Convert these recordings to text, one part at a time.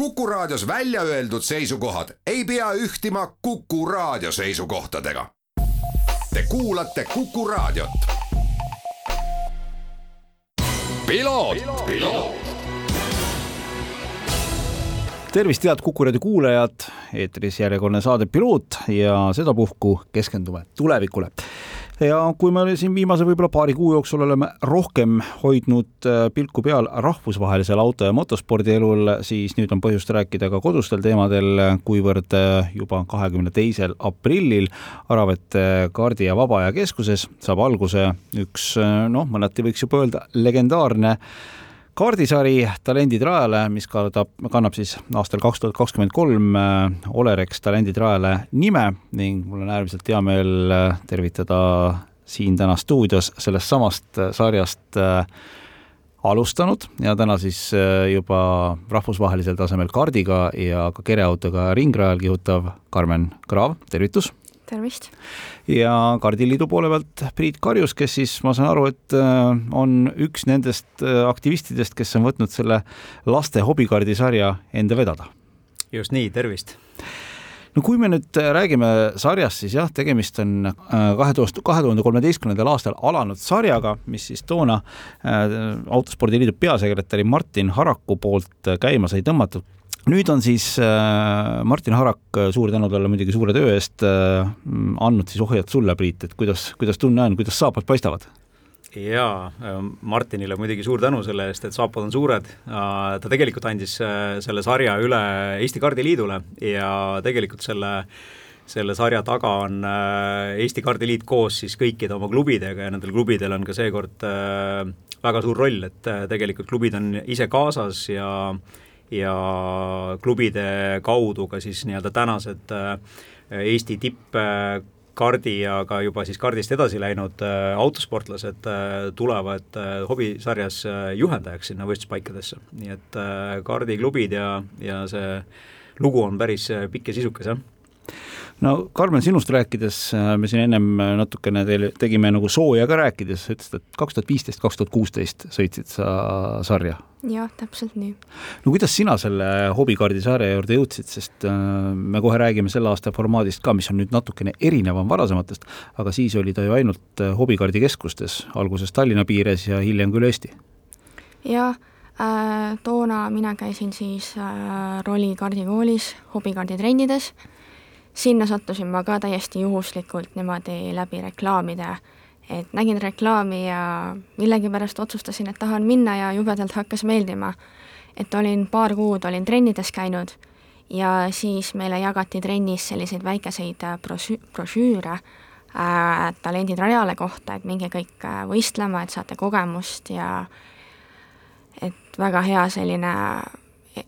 Kuku Raadios välja öeldud seisukohad ei pea ühtima Kuku Raadio seisukohtadega. Te kuulate Kuku Raadiot. tervist, head Kuku raadio kuulajad, eetris järjekordne saade Piloot ja sedapuhku keskendume tulevikule ja kui me siin viimase võib-olla paari kuu jooksul oleme rohkem hoidnud äh, pilku peal rahvusvahelisel auto- ja motospordielul, siis nüüd on põhjust rääkida ka kodustel teemadel, kuivõrd äh, juba kahekümne teisel aprillil Aravete kaardi- ja vaba aja keskuses saab alguse üks noh, mõneti võiks juba öelda legendaarne kaardisari Talendid rajale, mis kardab, kannab siis aastal kaks tuhat kakskümmend kolm äh, Olerex Talendid rajale nime ning mul on äärmiselt hea meel äh, tervitada siin täna stuudios sellest samast äh, sarjast alustanud ja täna siis juba rahvusvahelisel tasemel kaardiga ja ka kereautoga ringrajal kihutav Karmen Kraav, tervitus! Tervist! ja Kardiliidu poole pealt Priit Karjus, kes siis, ma saan aru, et äh, on üks nendest äh, aktivistidest, kes on võtnud selle laste hobikaardisarja enda vedada. just nii, tervist! no kui me nüüd räägime sarjast, siis jah, tegemist on äh, kahe tuhande, kahe tuhande kolmeteistkümnendal aastal alanud sarjaga, mis siis toona Autospordiliidu peasekretäri Martin Haraku poolt käima sai tõmmatud nüüd on siis äh, Martin Harak, äh, suur tänu talle muidugi suure töö eest äh,, andnud siis ohjad sulle, Priit, et kuidas, kuidas tunne on, kuidas saapad paistavad? jaa, Martinile muidugi suur tänu selle eest, et saapad on suured, ta tegelikult andis selle sarja üle Eesti Kaardiliidule ja tegelikult selle selle sarja taga on Eesti Kaardiliit koos siis kõikide oma klubidega ja nendel klubidel on ka seekord väga suur roll, et tegelikult klubid on ise kaasas ja ja klubide kaudu ka siis nii-öelda tänased äh, Eesti tippkardi ja ka juba siis kardist edasi läinud äh, autosportlased äh, tulevad hobisarjas juhendajaks sinna võistluspaikadesse, nii et kardiklubid ja, ja see lugu on päris pikk ja sisukas, jah no Karmen, sinust rääkides, äh, me siin ennem äh, natukene teile tegime nagu sooja ka rääkides, ütlesid, et kaks tuhat viisteist, kaks tuhat kuusteist sõitsid sa sarja. jah, täpselt nii. no kuidas sina selle hobikaardi sarja juurde jõudsid, sest äh, me kohe räägime selle aasta formaadist ka, mis on nüüd natukene erinevam varasematest, aga siis oli ta ju ainult hobikaardikeskustes, alguses Tallinna piires ja hiljem ka üle Eesti. jah äh,, toona mina käisin siis äh, Rolli kaardikoolis hobikaarditrennides sinna sattusin ma ka täiesti juhuslikult niimoodi läbi reklaamide, et nägin reklaami ja millegipärast otsustasin, et tahan minna ja jubedalt hakkas meeldima. et olin paar kuud, olin trennides käinud ja siis meile jagati trennis selliseid väikeseid äh, brosüü-, brošüüre äh, talendid rajale kohta, et minge kõik äh, võistlema, et saate kogemust ja et väga hea selline e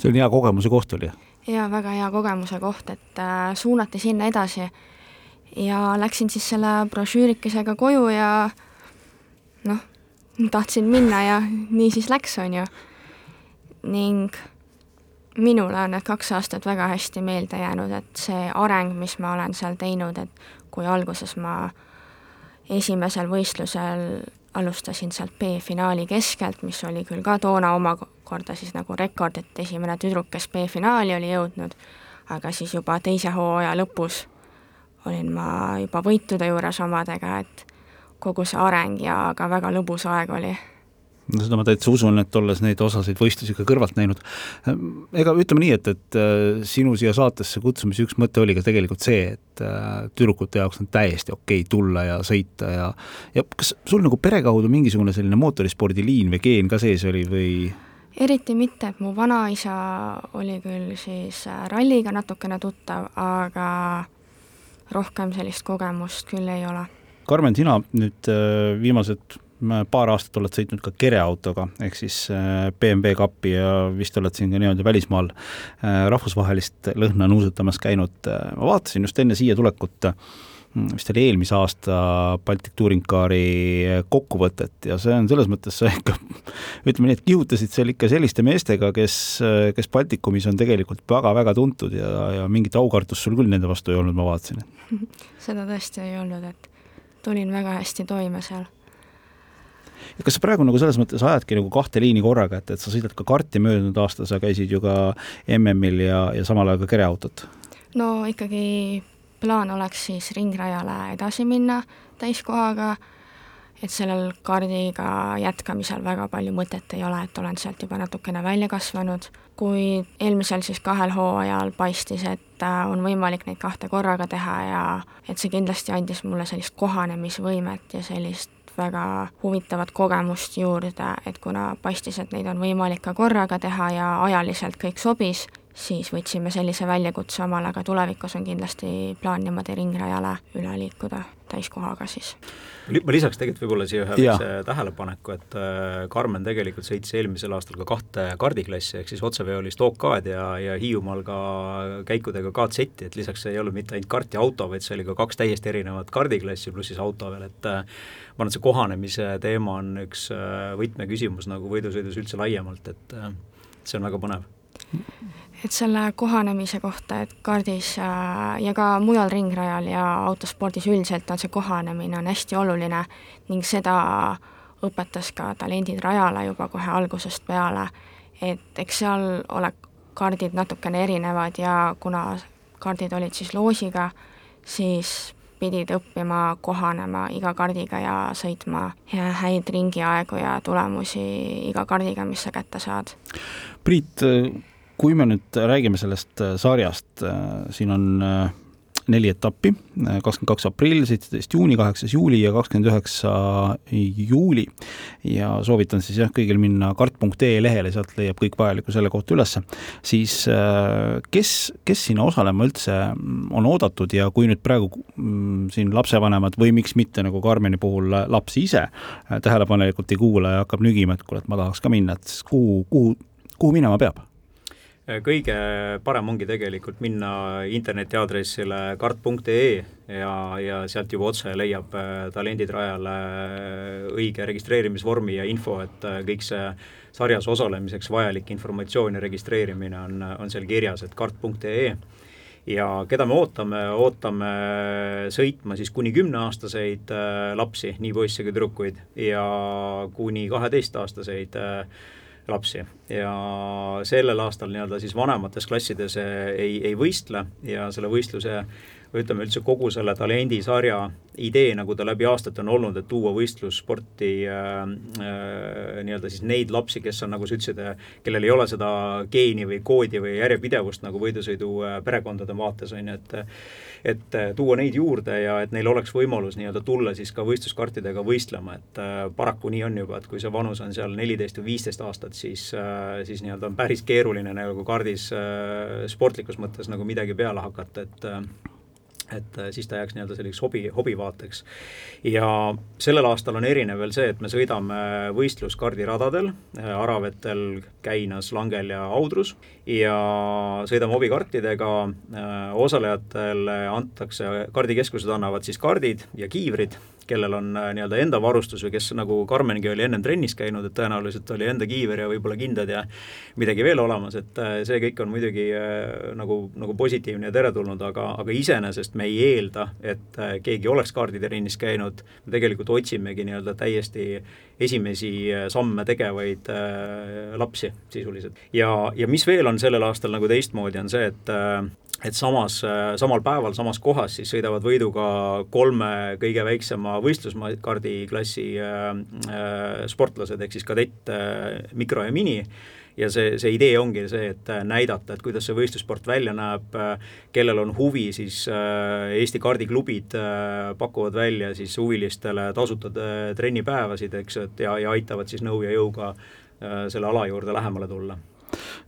see on hea kogemuse koht oli? Jaa, väga hea kogemuse koht, et äh, suunati sinna edasi ja läksin siis selle brošüürikesega koju ja noh, tahtsin minna ja nii siis läks, on ju. ning minule on need kaks aastat väga hästi meelde jäänud, et see areng, mis ma olen seal teinud, et kui alguses ma esimesel võistlusel alustasin sealt B-finaali keskelt, mis oli küll ka toona omakorda siis nagu rekord, et esimene tüdruk, kes B-finaali oli jõudnud, aga siis juba teise hooaja lõpus olin ma juba võitude juures omadega, et kogu see areng ja ka väga lõbus aeg oli no seda ma täitsa usun, et olles neid osasid võistlusi ka kõrvalt näinud, ega ütleme nii, et, et äh, sinu siia saatesse kutsumise üks mõte oli ka tegelikult see, et äh, tüdrukute jaoks on täiesti okei okay tulla ja sõita ja ja kas sul nagu pere kaudu mingisugune selline mootorispordiliin või geen ka sees oli või? eriti mitte, et mu vanaisa oli küll siis äh, ralliga natukene tuttav, aga rohkem sellist kogemust küll ei ole. Karmen, sina nüüd viimased paar aastat oled sõitnud ka kereautoga, ehk siis äh, BMW kappi ja vist oled siin ka nii-öelda välismaal äh, rahvusvahelist lõhna nuusutamas käinud. Äh, ma vaatasin just enne siia tulekut vist oli eelmise aasta Baltic Touring Cari kokkuvõtet ja see on selles mõttes sa ikka ütleme nii, et kihutasid seal ikka selliste meestega, kes, kes Baltikumis on tegelikult väga-väga tuntud ja, ja mingit aukartust sul küll nende vastu ei olnud, ma vaatasin. seda tõesti ei olnud, et tulin väga hästi toime seal ja kas sa praegu nagu selles mõttes ajadki nagu kahte liini korraga, et, et sa sõidad ka karti möödunud aasta, sa käisid ju ka MM-il ja, ja samal ajal ka kereautot? no ikkagi plaan oleks siis ringrajale edasi minna täiskohaga, et sellel kaardiga jätkamisel väga palju mõtet ei ole, et olen sealt juba natukene välja kasvanud, kuid eelmisel siis kahel hooajal paistis, et äh, on võimalik neid kahte korraga teha ja et see kindlasti andis mulle sellist kohanemisvõimet ja sellist väga huvitavat kogemust juurde, et kuna paistis, et neid on võimalik ka korraga teha ja ajaliselt kõik sobis, siis võtsime sellise väljakutse omale, aga tulevikus on kindlasti plaan niimoodi ringrajale üle liikuda täiskohaga siis. ma lisaks tegelikult võib-olla siia ühe väikse tähelepaneku, et äh, Karmen tegelikult sõitis eelmisel aastal ka kahte kardiklassi, ehk siis otseveolist OK-d ja, ja Hiiumaal ka käikudega KZ-i, et lisaks ei olnud mitte ainult kart ja auto, vaid see oli ka kaks täiesti erinevat kardiklassi, pluss siis auto veel, et äh, ma arvan, et see kohanemise teema on üks äh, võtmeküsimus nagu võidusõidus üldse laiemalt, et see on väga põnev et selle kohanemise kohta, et kaardis äh, ja ka mujal ringrajal ja autospordis üldiselt on see kohanemine on hästi oluline ning seda õpetas ka Talendid rajale juba kohe algusest peale, et eks seal ole kaardid natukene erinevad ja kuna kaardid olid siis loosiga, siis pidid õppima kohanema iga kaardiga ja sõitma häid ringiaegu ja tulemusi iga kaardiga, mis sa kätte saad. Priit, kui me nüüd räägime sellest äh, sarjast, äh, siin on äh, neli etappi, kakskümmend kaks aprill, seitseteist juuni, kaheksas juuli ja kakskümmend üheksa juuli. ja soovitan siis jah, kõigil minna kart.ee lehele, sealt leiab kõik vajalikku selle kohta ülesse. siis kes, kes sinna osalema üldse on oodatud ja kui nüüd praegu mm, siin lapsevanemad või miks mitte nagu Karmeni puhul laps ise tähelepanelikult ei kuula ja hakkab nügima, et kuule, et ma tahaks ka minna, et siis kuhu, kuhu, kuhu minema peab? Kõige parem ongi tegelikult minna interneti aadressile kart.ee ja, ja sealt juba otse leiab äh, Talendid rajale äh, õige registreerimisvormi ja info, et kõik see sarjas osalemiseks vajalik informatsioon ja registreerimine on, on seal kirjas, et kart.ee ja keda me ootame, ootame sõitma siis kuni kümneaastaseid lapsi, nii poisse kui tüdrukuid, ja kuni kaheteistaastaseid lapsi ja sellel aastal nii-öelda siis vanemates klassides ei, ei võistle ja selle võistluse või ütleme üldse kogu selle talendisarja idee, nagu ta läbi aastate on olnud, et tuua võistlussporti äh, äh, nii-öelda siis neid lapsi, kes on, nagu sa ütlesid, kellel ei ole seda geeni või koodi või järjepidevust nagu võidusõidu perekondade vaates, on ju, et et tuua neid juurde ja et neil oleks võimalus nii-öelda tulla siis ka võistluskartidega võistlema, et äh, paraku nii on juba, et kui see vanus on seal neliteist või viisteist aastat, siis äh,, siis nii-öelda on päris keeruline nagu kaardis äh, sportlikus mõttes nagu midagi peale hakata, et äh, et äh, siis ta jääks nii-öelda selliseks hobi, hobivaateks. ja sellel aastal on erinev veel see, et me sõidame võistluskardiradadel, Aravetel, Käinas, Langel ja Audrus ja sõidame hobikartidega, osalejatele antakse, kardikeskused annavad siis kardid ja kiivrid kellel on äh, nii-öelda enda varustus või kes nagu Karmengi oli ennem trennis käinud, et tõenäoliselt oli enda kiiver ja võib-olla kindad ja midagi veel olemas, et äh, see kõik on muidugi äh, nagu, nagu positiivne ja teretulnud, aga, aga iseenesest me ei eelda, et keegi oleks kaarditrennis käinud, me tegelikult otsimegi nii-öelda täiesti esimesi samme tegevaid lapsi sisuliselt. ja, ja mis veel on sellel aastal nagu teistmoodi, on see, et et samas, samal päeval samas kohas siis sõidavad võiduga kolme kõige väiksema võistluskaardi klassi äh, äh, sportlased, ehk siis kadett äh,, mikro ja mini. Ja see, see idee ongi see, et näidata, et kuidas see võistlussport välja näeb, kellel on huvi, siis Eesti kaardiklubid pakuvad välja siis huvilistele tasuta trennipäevasid, eks, et ja, ja aitavad siis nõu ja jõuga selle ala juurde lähemale tulla.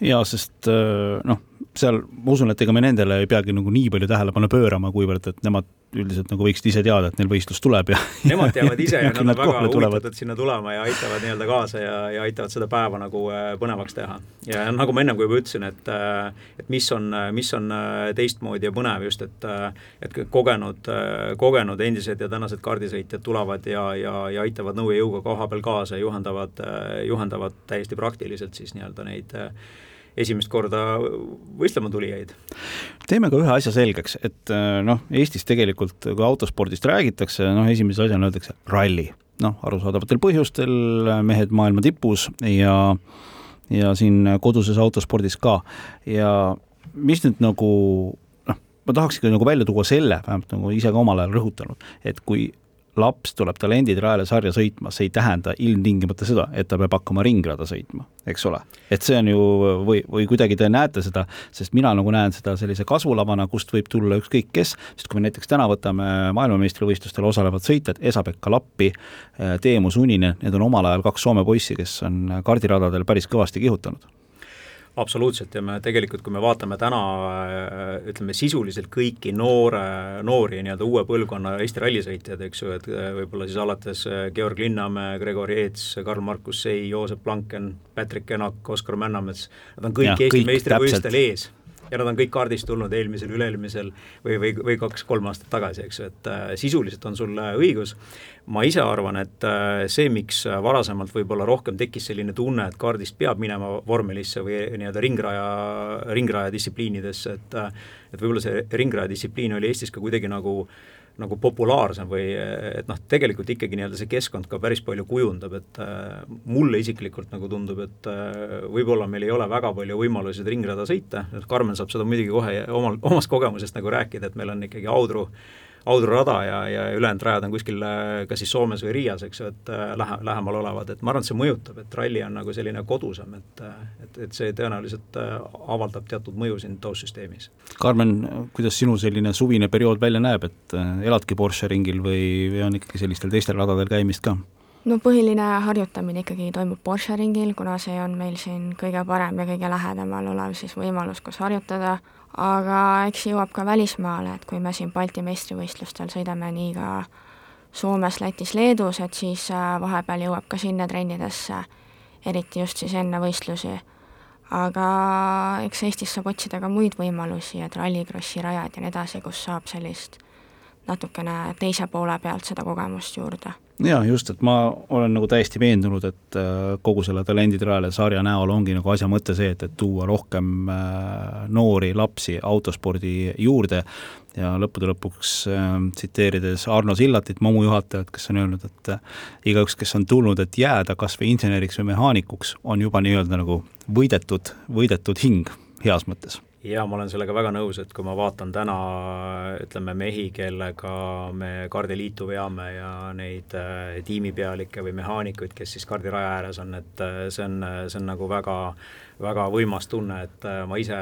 Jaa, sest noh, seal ma usun, et ega me nendele ei peagi nagu nii palju tähelepanu pöörama, kuivõrd et nemad üldiselt nagu võiksid ise teada, et neil võistlus tuleb ja Nemad teavad ise ja, ja nad on väga huvitatud sinna tulema ja aitavad nii-öelda kaasa ja, ja aitavad seda päeva nagu äh, põnevaks teha. ja nagu ma ennem ka juba ütlesin, et äh, et mis on, mis on äh, teistmoodi ja põnev just, et et kogenud, kogenud endised ja tänased kaardisõitjad tulevad ja, ja, ja aitavad nõu ja jõuga koha peal kaasa ja juhendavad, juhendavad täiesti praktiliselt siis nii-öelda neid esimest korda võistlema tulijaid. teeme ka ühe asja selgeks, et äh, noh, Eestis tegelikult, kui autospordist räägitakse, noh, esimese asjana öeldakse ralli noh, arusaadavatel põhjustel mehed maailma tipus ja ja siin koduses autospordis ka ja mis nüüd nagu noh, ma tahaks ikka nagu välja tuua selle, vähemalt nagu ise ka omal ajal rõhutanud, et kui laps tuleb talenditrajale sarja sõitma, see ei tähenda ilmtingimata seda, et ta peab hakkama ringrada sõitma, eks ole. et see on ju, või, või kuidagi te näete seda, sest mina nagu näen seda sellise kasvulavana, kust võib tulla ükskõik kes, sest kui me näiteks täna võtame maailmameistrivõistlustel osalevad sõitjad, Esa-Pekka Lappi, Teemu Suninen, need on omal ajal kaks Soome poissi, kes on kardiradadel päris kõvasti kihutanud absoluutselt ja me tegelikult, kui me vaatame täna ütleme sisuliselt kõiki noore, noori nii-öelda uue põlvkonna Eesti rallisõitjaid, eks ju, et võib-olla siis alates Georg Linnamäe, Gregori Eets, Karl-Markus Sei, Joosep Planken, Patrick Enak, Oskar Männamets, nad on kõik ja, Eesti meistrivõistlustel ees ja nad on kõik kaardist tulnud eelmisel, üle-eelmisel või, või, või kaks-kolm aastat tagasi, eks ju, et äh, sisuliselt on sul õigus, ma ise arvan, et äh, see, miks varasemalt võib-olla rohkem tekkis selline tunne, et kaardist peab minema vormelisse või nii-öelda ringraja, ringraja distsipliinidesse, et äh, et võib-olla see ringraja distsipliin oli Eestis ka kuidagi nagu äh, nagu populaarsem või et noh, tegelikult ikkagi nii-öelda see keskkond ka päris palju kujundab, et äh, mulle isiklikult nagu tundub, et äh, võib-olla meil ei ole väga palju võimalusi ringrada sõita, Karmen saab seda muidugi kohe omal, omast kogemusest nagu rääkida, et meil on ikkagi Audru äh, Audrurada ja, ja ülejäänud rajad on kuskil äh, kas siis Soomes või Riias, eks ju, et äh, lähe, lähemal olevad, et ma arvan, et see mõjutab, et ralli on nagu selline kodusam, et äh, et, et see tõenäoliselt avaldab teatud mõju siin taustsüsteemis. Karmen, kuidas sinu selline suvine periood välja näeb, et eladki Porsche ringil või, või on ikkagi sellistel teistel radadel käimist ka? no põhiline harjutamine ikkagi toimub Porsche ringil, kuna see on meil siin kõige parem ja kõige lähedamal olev siis võimalus, kus harjutada, aga eks jõuab ka välismaale, et kui me siin Balti meistrivõistlustel sõidame nii ka Soomes, Lätis, Leedus, et siis äh, vahepeal jõuab ka sinna trennidesse, eriti just siis enne võistlusi. aga eks Eestis saab otsida ka muid võimalusi, et rallikrossi rajad ja nii edasi, kus saab sellist natukene teise poole pealt seda kogemust juurde jaa, just, et ma olen nagu täiesti veendunud, et äh, kogu selle Talenditrajale sarja näol ongi nagu asja mõte see, et, et tuua rohkem äh, noori lapsi autospordi juurde. Ja lõppude lõpuks äh, tsiteerides Arno Sillatit, Mamu juhatajat, kes on öelnud, et igaüks, kes on tulnud, et jääda kas või inseneriks või mehaanikuks, on juba nii-öelda nagu võidetud, võidetud hing heas mõttes jaa, ma olen sellega väga nõus, et kui ma vaatan täna ütleme mehi, kellega me kardiliitu veame ja neid äh, tiimipealikke või mehaanikuid, kes siis kardiraja ääres on, et äh, see on, see on nagu väga väga võimas tunne, et äh, ma ise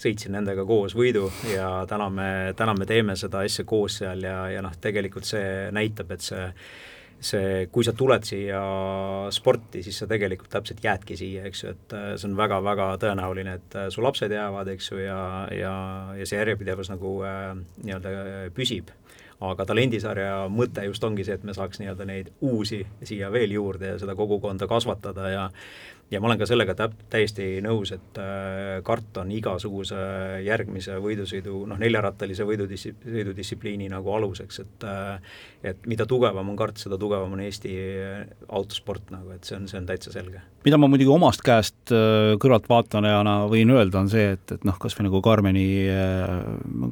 sõitsin nendega koos võidu ja täna me, täna me teeme seda asja koos seal ja, ja noh, tegelikult see näitab, et see see, kui sa tuled siia sporti, siis sa tegelikult täpselt jäädki siia, eks ju, et äh, see on väga-väga tõenäoline, et äh, su lapsed jäävad, eks ju, ja, ja, ja see järjepidevus nagu äh, nii-öelda püsib. aga talendisarja mõte just ongi see, et me saaks nii-öelda neid uusi siia veel juurde ja seda kogukonda kasvatada ja ja ma olen ka sellega täp-, täiesti nõus, et äh, kartan igasuguse järgmise võidusõidu, noh, neljarattalise võidudissi-, sõidudistsipliini nagu aluseks, et äh, et mida tugevam on kart, seda tugevam on Eesti autosport nagu, et see on, see on täitsa selge. mida ma muidugi omast käest äh, kõrvaltvaatajana võin öelda, on see, et, et noh, kas või nagu Karmeni,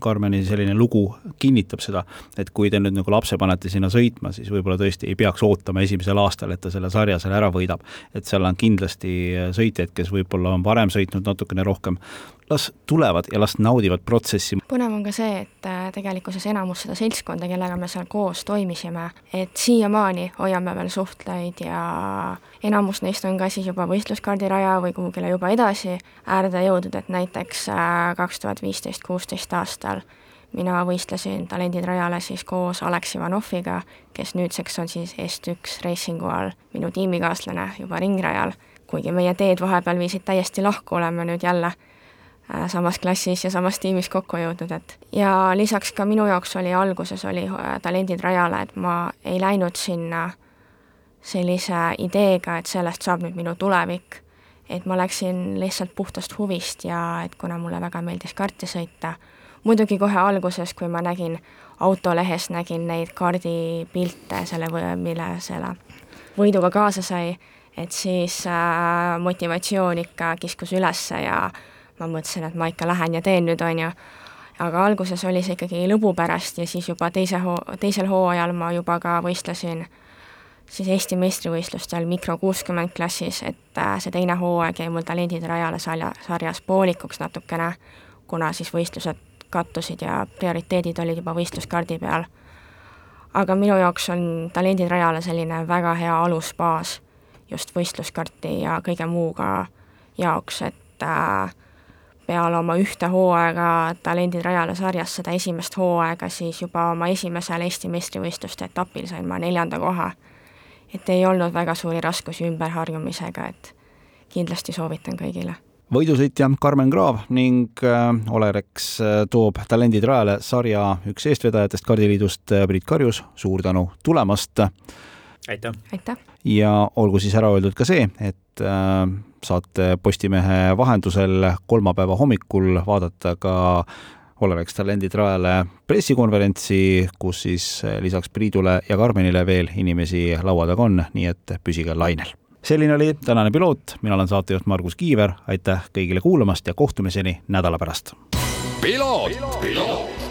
Karmeni selline lugu kinnitab seda, et kui te nüüd nagu lapse panete sinna sõitma, siis võib-olla tõesti ei peaks ootama esimesel aastal, et ta selle sarja seal ära võidab. et seal on kindlasti kindlasti sõitjaid, kes võib-olla on varem sõitnud natukene rohkem, las tulevad ja las naudivad protsessi. põnev on ka see, et äh, tegelikkuses enamus seda seltskonda, kellega me seal koos toimisime, et siiamaani hoiame veel suhtleid ja enamus neist on ka siis juba võistluskaardiraja või kuhugile juba edasi äärde jõudnud, et näiteks äh, kaks tuhat viisteist, kuusteist aastal mina võistlesin talenditrajale siis koos Alex Ivanoviga, kes nüüdseks on siis Est1 Racingu all minu tiimikaaslane juba ringrajal kuigi meie teed vahepeal viisid täiesti lahku, oleme nüüd jälle äh, samas klassis ja samas tiimis kokku jõudnud, et ja lisaks ka minu jaoks oli alguses, oli äh, Talendid rajale, et ma ei läinud sinna sellise ideega, et sellest saab nüüd minu tulevik, et ma läksin lihtsalt puhtast huvist ja et kuna mulle väga meeldis karti sõita, muidugi kohe alguses, kui ma nägin autolehes, nägin neid kaardipilte selle, mille selle võiduga kaasa sai, et siis äh, motivatsioon ikka kiskus ülesse ja ma mõtlesin, et ma ikka lähen ja teen nüüd, on ju. aga alguses oli see ikkagi lõbu pärast ja siis juba teise hoo-, teisel hooajal ma juba ka võistlesin siis Eesti meistrivõistlustel mikro kuuskümmend klassis, et äh, see teine hooaeg jäi mul Talendid rajale sarja, sarjas poolikuks natukene, kuna siis võistlused kattusid ja prioriteedid olid juba võistluskaardi peal. aga minu jaoks on Talendid rajale selline väga hea alusbaas just võistluskarti ja kõige muuga jaoks, et äh, peale oma ühte hooaega Talendid rajale sarjas, seda esimest hooaega, siis juba oma esimesel Eesti meistrivõistluste etapil sain ma neljanda koha. et ei olnud väga suuri raskusi ümberharjumisega, et kindlasti soovitan kõigile võidusõitja Karmen Kraav ning äh, Olerex äh, toob Talendid rajale sarja üks eestvedajatest Kardiliidust äh, Priit Karjus, suur tänu tulemast! Aitäh! aitäh! ja olgu siis ära öeldud ka see, et äh, saate Postimehe vahendusel kolmapäeva hommikul vaadata ka Olerex Talendid rajale pressikonverentsi, kus siis lisaks Priidule ja Karmenile veel inimesi laua taga on, nii et püsige lainel. selline oli tänane piloot, mina olen saatejuht Margus Kiiver, aitäh kõigile kuulamast ja kohtumiseni nädala pärast. piloot, piloot..